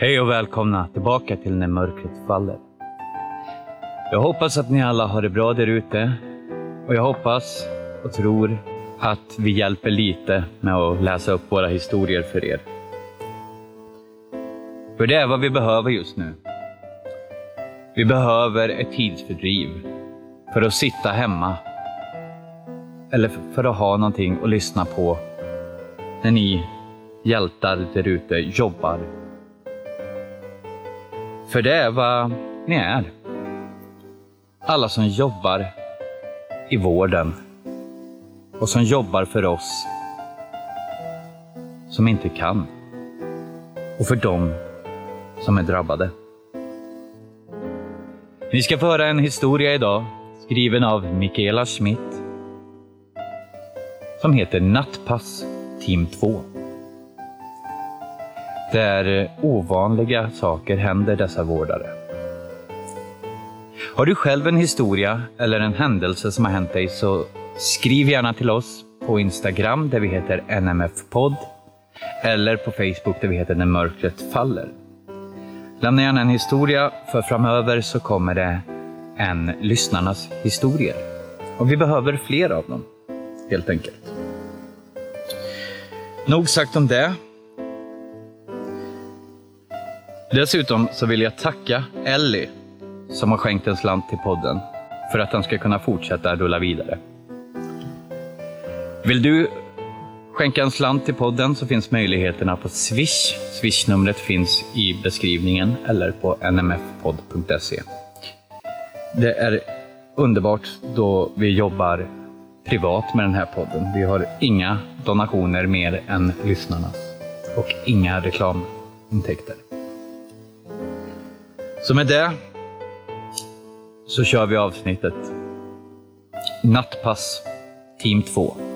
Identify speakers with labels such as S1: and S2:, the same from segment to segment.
S1: Hej och välkomna tillbaka till När mörkret faller. Jag hoppas att ni alla har det bra där ute. Och jag hoppas och tror att vi hjälper lite med att läsa upp våra historier för er. För det är vad vi behöver just nu. Vi behöver ett tidsfördriv för att sitta hemma. Eller för att ha någonting att lyssna på när ni hjältar där ute jobbar. För det är vad ni är. Alla som jobbar i vården och som jobbar för oss som inte kan. Och för dem som är drabbade. Ni ska få höra en historia idag skriven av Michaela Schmidt som heter Nattpass Team 2. Där eh, ovanliga saker händer dessa vårdare. Har du själv en historia eller en händelse som har hänt dig så skriv gärna till oss på Instagram där vi heter NMF-podd eller på Facebook där vi heter När mörkret faller. Lämna gärna en historia, för framöver så kommer det en lyssnarnas historier. Och vi behöver fler av dem, helt enkelt. Nog sagt om det. Dessutom så vill jag tacka Ellie som har skänkt en slant till podden för att den ska kunna fortsätta rulla vidare. Vill du skänka en slant till podden så finns möjligheterna på Swish. Swish-numret finns i beskrivningen eller på nmfpodd.se. Det är underbart då vi jobbar privat med den här podden. Vi har inga donationer mer än lyssnarnas och inga reklamintäkter. Så med det så kör vi avsnittet. Nattpass, Team 2.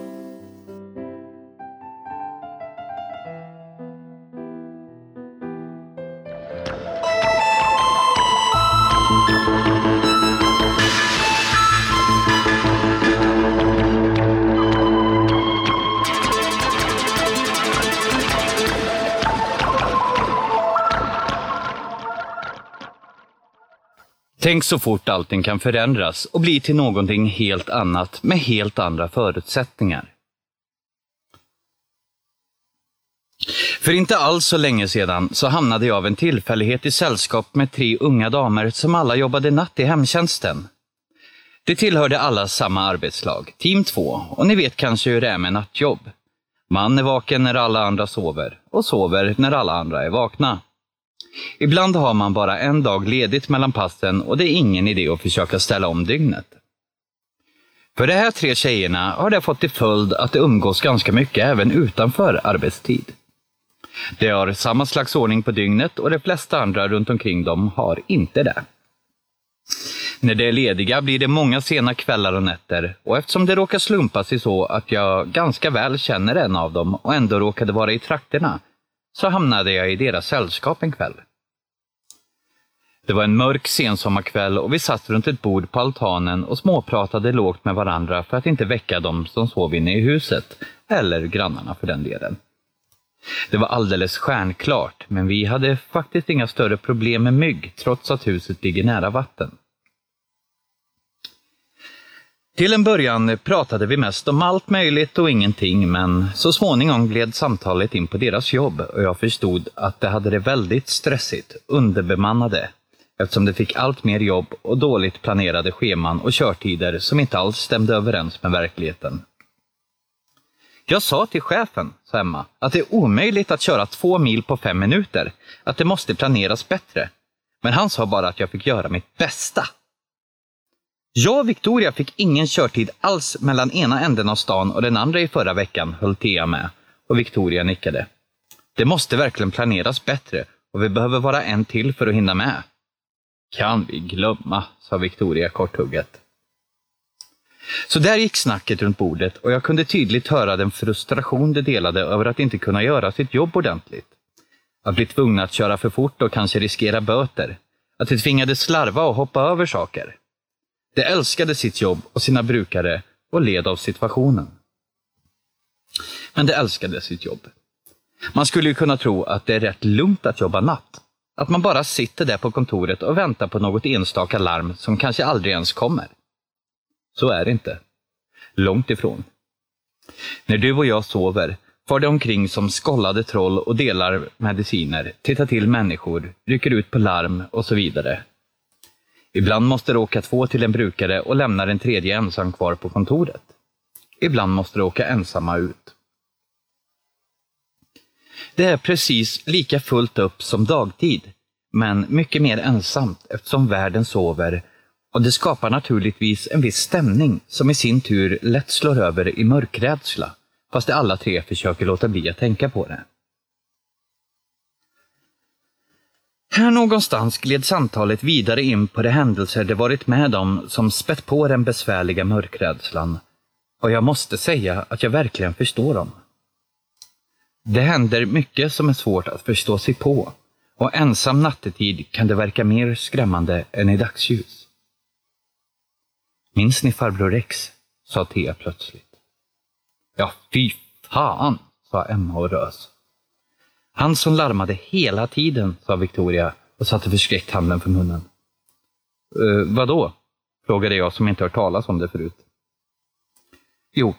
S1: Tänk så fort allting kan förändras och bli till någonting helt annat med helt andra förutsättningar. För inte alls så länge sedan så hamnade jag av en tillfällighet i sällskap med tre unga damer som alla jobbade natt i hemtjänsten. De tillhörde alla samma arbetslag, team 2, och ni vet kanske hur det är med nattjobb. Man är vaken när alla andra sover och sover när alla andra är vakna. Ibland har man bara en dag ledigt mellan passen och det är ingen idé att försöka ställa om dygnet. För de här tre tjejerna har det fått till följd att de umgås ganska mycket även utanför arbetstid. De har samma slags ordning på dygnet och de flesta andra runt omkring dem har inte det. När de är lediga blir det många sena kvällar och nätter och eftersom det råkar slumpa sig så att jag ganska väl känner en av dem och ändå råkade vara i trakterna så hamnade jag i deras sällskap en kväll. Det var en mörk sensommarkväll och vi satt runt ett bord på altanen och småpratade lågt med varandra för att inte väcka dem som sov inne i huset, eller grannarna för den delen. Det var alldeles stjärnklart, men vi hade faktiskt inga större problem med mygg trots att huset ligger nära vatten. Till en början pratade vi mest om allt möjligt och ingenting, men så småningom gled samtalet in på deras jobb och jag förstod att de hade det väldigt stressigt, underbemannade, eftersom de fick allt mer jobb och dåligt planerade scheman och körtider som inte alls stämde överens med verkligheten. Jag sa till chefen, sa Emma, att det är omöjligt att köra två mil på fem minuter, att det måste planeras bättre. Men han sa bara att jag fick göra mitt bästa. Jag och Victoria fick ingen körtid alls mellan ena änden av stan och den andra i förra veckan, höll Thea med. Och Victoria nickade. Det måste verkligen planeras bättre och vi behöver vara en till för att hinna med. Kan vi glömma, sa Victoria korthugget. Så där gick snacket runt bordet och jag kunde tydligt höra den frustration de delade över att inte kunna göra sitt jobb ordentligt. Att bli tvungna att köra för fort och kanske riskera böter. Att de tvingades slarva och hoppa över saker. De älskade sitt jobb och sina brukare och led av situationen. Men de älskade sitt jobb. Man skulle ju kunna tro att det är rätt lugnt att jobba natt. Att man bara sitter där på kontoret och väntar på något enstaka larm som kanske aldrig ens kommer. Så är det inte. Långt ifrån. När du och jag sover far det omkring som skollade troll och delar mediciner, tittar till människor, rycker ut på larm och så vidare. Ibland måste det åka två till en brukare och lämna den tredje ensam kvar på kontoret. Ibland måste det åka ensamma ut. Det är precis lika fullt upp som dagtid, men mycket mer ensamt eftersom världen sover och det skapar naturligtvis en viss stämning som i sin tur lätt slår över i mörkrädsla, fast de alla tre försöker låta bli att tänka på det. Här någonstans gled samtalet vidare in på de händelser de varit med om som spett på den besvärliga mörkrädslan. Och jag måste säga att jag verkligen förstår dem. Det händer mycket som är svårt att förstå sig på och ensam nattetid kan det verka mer skrämmande än i dagsljus. Minns ni farbror Rex? sa Thea plötsligt. Ja, fy fan, sa Emma och rös. Han som larmade hela tiden, sa Victoria och satte förskräckt handen för munnen. Eh, vadå? frågade jag som inte hört talas om det förut. Jo,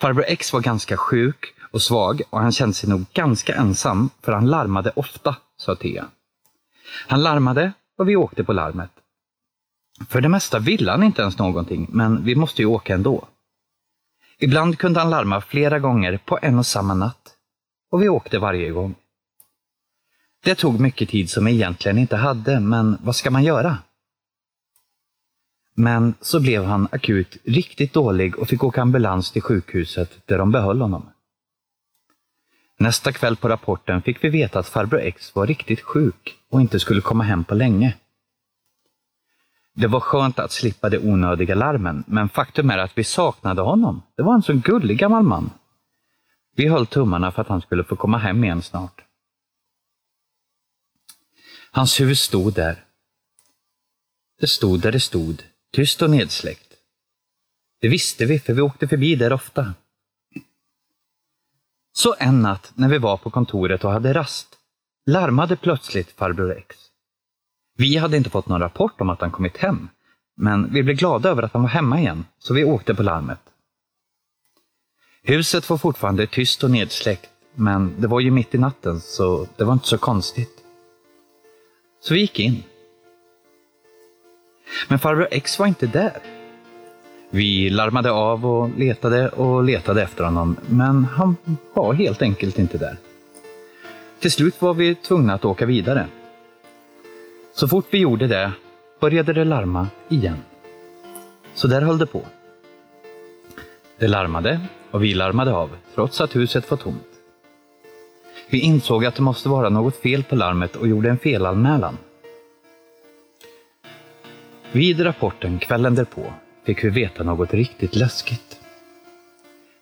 S1: farbror X var ganska sjuk och svag och han kände sig nog ganska ensam för han larmade ofta, sa Thea. Han larmade och vi åkte på larmet. För det mesta ville han inte ens någonting, men vi måste ju åka ändå. Ibland kunde han larma flera gånger på en och samma natt. Och vi åkte varje gång. Det tog mycket tid som jag egentligen inte hade, men vad ska man göra? Men så blev han akut riktigt dålig och fick åka ambulans till sjukhuset där de behöll honom. Nästa kväll på rapporten fick vi veta att farbror X var riktigt sjuk och inte skulle komma hem på länge. Det var skönt att slippa de onödiga larmen, men faktum är att vi saknade honom. Det var en så gullig gammal man. Vi höll tummarna för att han skulle få komma hem igen snart. Hans hus stod där. Det stod där det stod, tyst och nedsläckt. Det visste vi, för vi åkte förbi där ofta. Så en natt när vi var på kontoret och hade rast larmade plötsligt farbror X. Vi hade inte fått någon rapport om att han kommit hem, men vi blev glada över att han var hemma igen, så vi åkte på larmet. Huset var fortfarande tyst och nedsläckt, men det var ju mitt i natten, så det var inte så konstigt. Så vi gick in. Men farbror X var inte där. Vi larmade av och letade och letade efter honom, men han var helt enkelt inte där. Till slut var vi tvungna att åka vidare. Så fort vi gjorde det började det larma igen. Så där höll det på. Det larmade och vi larmade av, trots att huset var tomt. Vi insåg att det måste vara något fel på larmet och gjorde en felanmälan. Vid rapporten kvällen därpå fick vi veta något riktigt läskigt.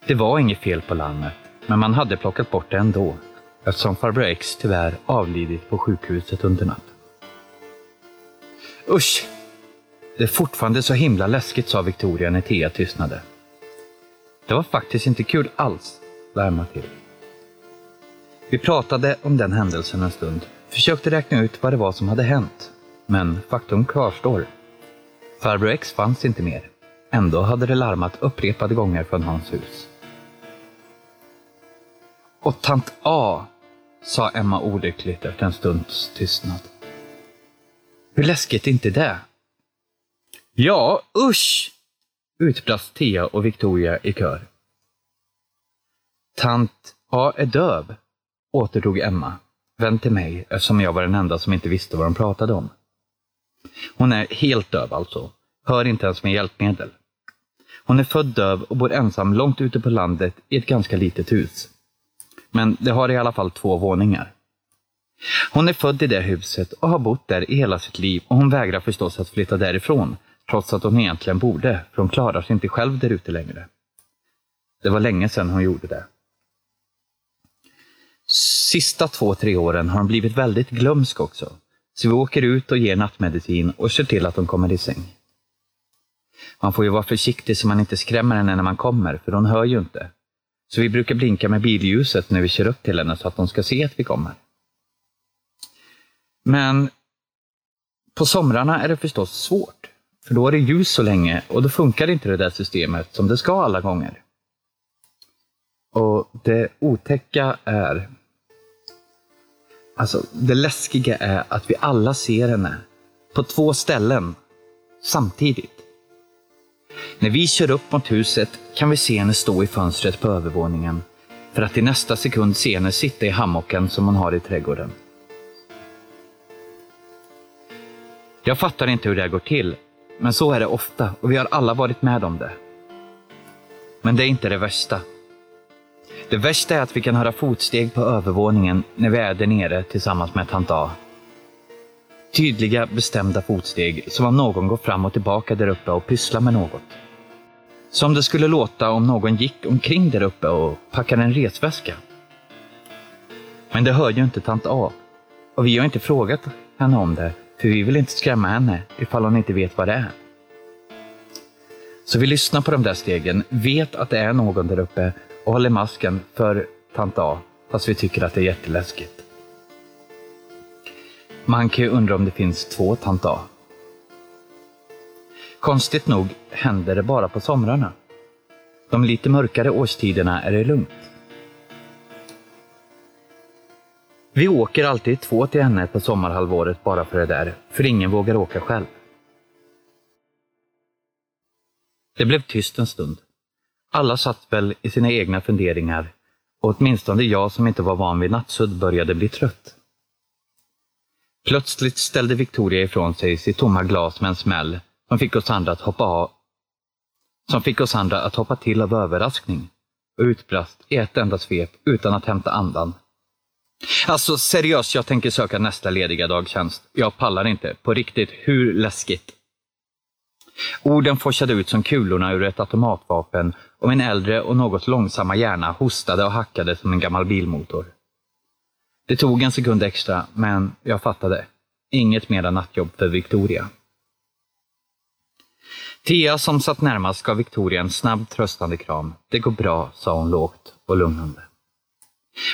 S1: Det var inget fel på larmet, men man hade plockat bort det ändå eftersom farbror X tyvärr avlidit på sjukhuset under natten. Usch! Det är fortfarande så himla läskigt, sa Victoria när Thea tystnade. Det var faktiskt inte kul alls, lade till. Vi pratade om den händelsen en stund, försökte räkna ut vad det var som hade hänt. Men faktum kvarstår. Farbror X fanns inte mer. Ändå hade det larmat upprepade gånger från hans hus. Och tant A, sa Emma olyckligt efter en stunds tystnad. Hur läskigt är inte det? Ja, usch! utbrast Tia och Victoria i kör. Tant A är döv, återtog Emma, vänd till mig eftersom jag var den enda som inte visste vad de pratade om. Hon är helt döv alltså, hör inte ens med hjälpmedel. Hon är född döv och bor ensam långt ute på landet i ett ganska litet hus. Men det har i alla fall två våningar. Hon är född i det huset och har bott där i hela sitt liv och hon vägrar förstås att flytta därifrån, trots att hon egentligen borde, för hon klarar sig inte själv där ute längre. Det var länge sedan hon gjorde det. Sista två, tre åren har hon blivit väldigt glömsk också, så vi åker ut och ger nattmedicin och ser till att hon kommer i säng. Man får ju vara försiktig så man inte skrämmer henne när man kommer, för hon hör ju inte. Så vi brukar blinka med billjuset när vi kör upp till henne så att hon ska se att vi kommer. Men på somrarna är det förstås svårt, för då är det ljus så länge och då funkar inte det där systemet som det ska alla gånger. Och det otäcka är, alltså det läskiga är att vi alla ser henne på två ställen samtidigt. När vi kör upp mot huset kan vi se henne stå i fönstret på övervåningen för att i nästa sekund se henne sitta i hammocken som hon har i trädgården. Jag fattar inte hur det går till, men så är det ofta och vi har alla varit med om det. Men det är inte det värsta. Det värsta är att vi kan höra fotsteg på övervåningen när vi är där nere tillsammans med tant A. Tydliga, bestämda fotsteg, som om någon går fram och tillbaka där uppe och pysslar med något. Som det skulle låta om någon gick omkring där uppe och packade en resväska. Men det hör ju inte tant A. Och vi har inte frågat henne om det, för vi vill inte skrämma henne ifall hon inte vet vad det är. Så vi lyssnar på de där stegen, vet att det är någon där uppe och håller masken för tant A, fast vi tycker att det är jätteläskigt. Man kan ju undra om det finns två tant A. Konstigt nog händer det bara på somrarna. De lite mörkare årstiderna är det lugnt. Vi åker alltid två till henne på sommarhalvåret bara för det där, för ingen vågar åka själv. Det blev tyst en stund. Alla satt väl i sina egna funderingar och åtminstone jag som inte var van vid nattsudd började bli trött. Plötsligt ställde Victoria ifrån sig sitt tomma glas med en smäll som fick oss andra att hoppa av. Som fick oss andra att hoppa till av överraskning och utbrast i ett enda svep utan att hämta andan. Alltså seriöst, jag tänker söka nästa lediga dagtjänst. Jag pallar inte. På riktigt, hur läskigt? Orden forsade ut som kulorna ur ett automatvapen och min äldre och något långsamma hjärna hostade och hackade som en gammal bilmotor. Det tog en sekund extra, men jag fattade. Inget mera nattjobb för Victoria. Tia som satt närmast gav Victoria en snabb tröstande kram. Det går bra, sa hon lågt och lugnande.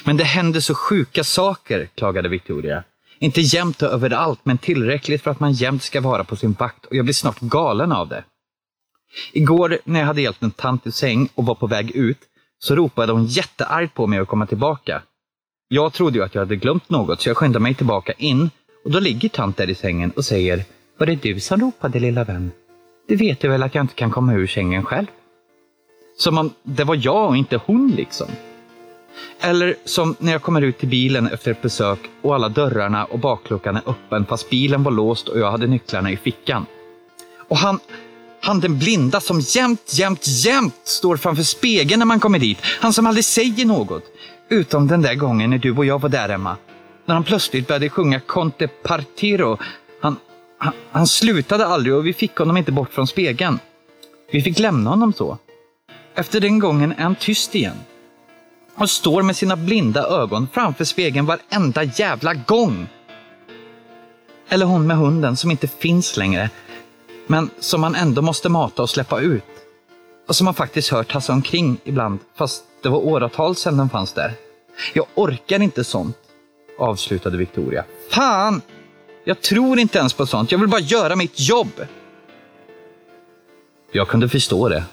S1: Men det händer så sjuka saker, klagade Victoria. Inte jämt och överallt, men tillräckligt för att man jämt ska vara på sin vakt och jag blir snart galen av det. Igår när jag hade hjälpt en tant i säng och var på väg ut så ropade hon jätteargt på mig att komma tillbaka. Jag trodde ju att jag hade glömt något så jag skyndade mig tillbaka in och då ligger tant där i sängen och säger Var det du som ropade lilla vän? Du vet ju väl att jag inte kan komma ur sängen själv? Som om det var jag och inte hon liksom. Eller som när jag kommer ut till bilen efter ett besök och alla dörrarna och bakluckan är öppen fast bilen var låst och jag hade nycklarna i fickan. Och han, han den blinda som jämt, jämt, jämt står framför spegeln när man kommer dit. Han som aldrig säger något. Utom den där gången när du och jag var där, Emma. När han plötsligt började sjunga Conte Partiro. Han, han, han slutade aldrig och vi fick honom inte bort från spegeln. Vi fick lämna honom så. Efter den gången är han tyst igen. Och står med sina blinda ögon framför spegeln varenda jävla gång. Eller hon med hunden som inte finns längre, men som man ändå måste mata och släppa ut. Och som man faktiskt hört tassa omkring ibland, fast det var åratal sedan den fanns där. Jag orkar inte sånt, avslutade Victoria. Fan! Jag tror inte ens på sånt. Jag vill bara göra mitt jobb. Jag kunde förstå det.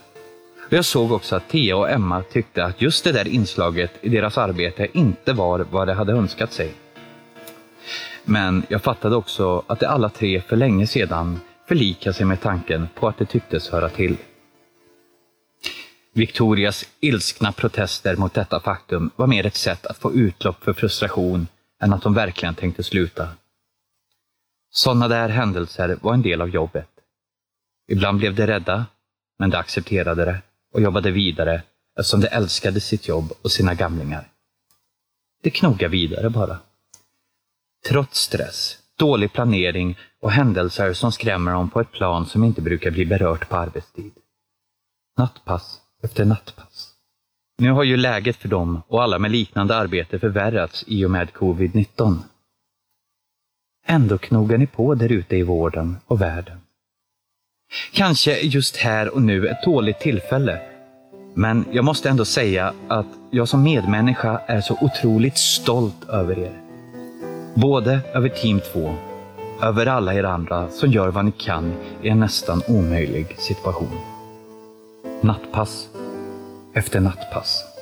S1: Jag såg också att Tia och Emma tyckte att just det där inslaget i deras arbete inte var vad de hade önskat sig. Men jag fattade också att de alla tre för länge sedan förlikade sig med tanken på att det tycktes höra till. Victorias ilskna protester mot detta faktum var mer ett sätt att få utlopp för frustration än att de verkligen tänkte sluta. Sådana där händelser var en del av jobbet. Ibland blev de rädda, men de accepterade det och jobbade vidare eftersom de älskade sitt jobb och sina gamlingar. De knogade vidare bara. Trots stress, dålig planering och händelser som skrämmer dem på ett plan som inte brukar bli berört på arbetstid. Nattpass efter nattpass. Nu har ju läget för dem och alla med liknande arbete förvärrats i och med covid-19. Ändå knogar ni på där ute i vården och världen. Kanske just här och nu ett dåligt tillfälle. Men jag måste ändå säga att jag som medmänniska är så otroligt stolt över er. Både över Team 2, över alla er andra som gör vad ni kan i en nästan omöjlig situation. Nattpass efter nattpass.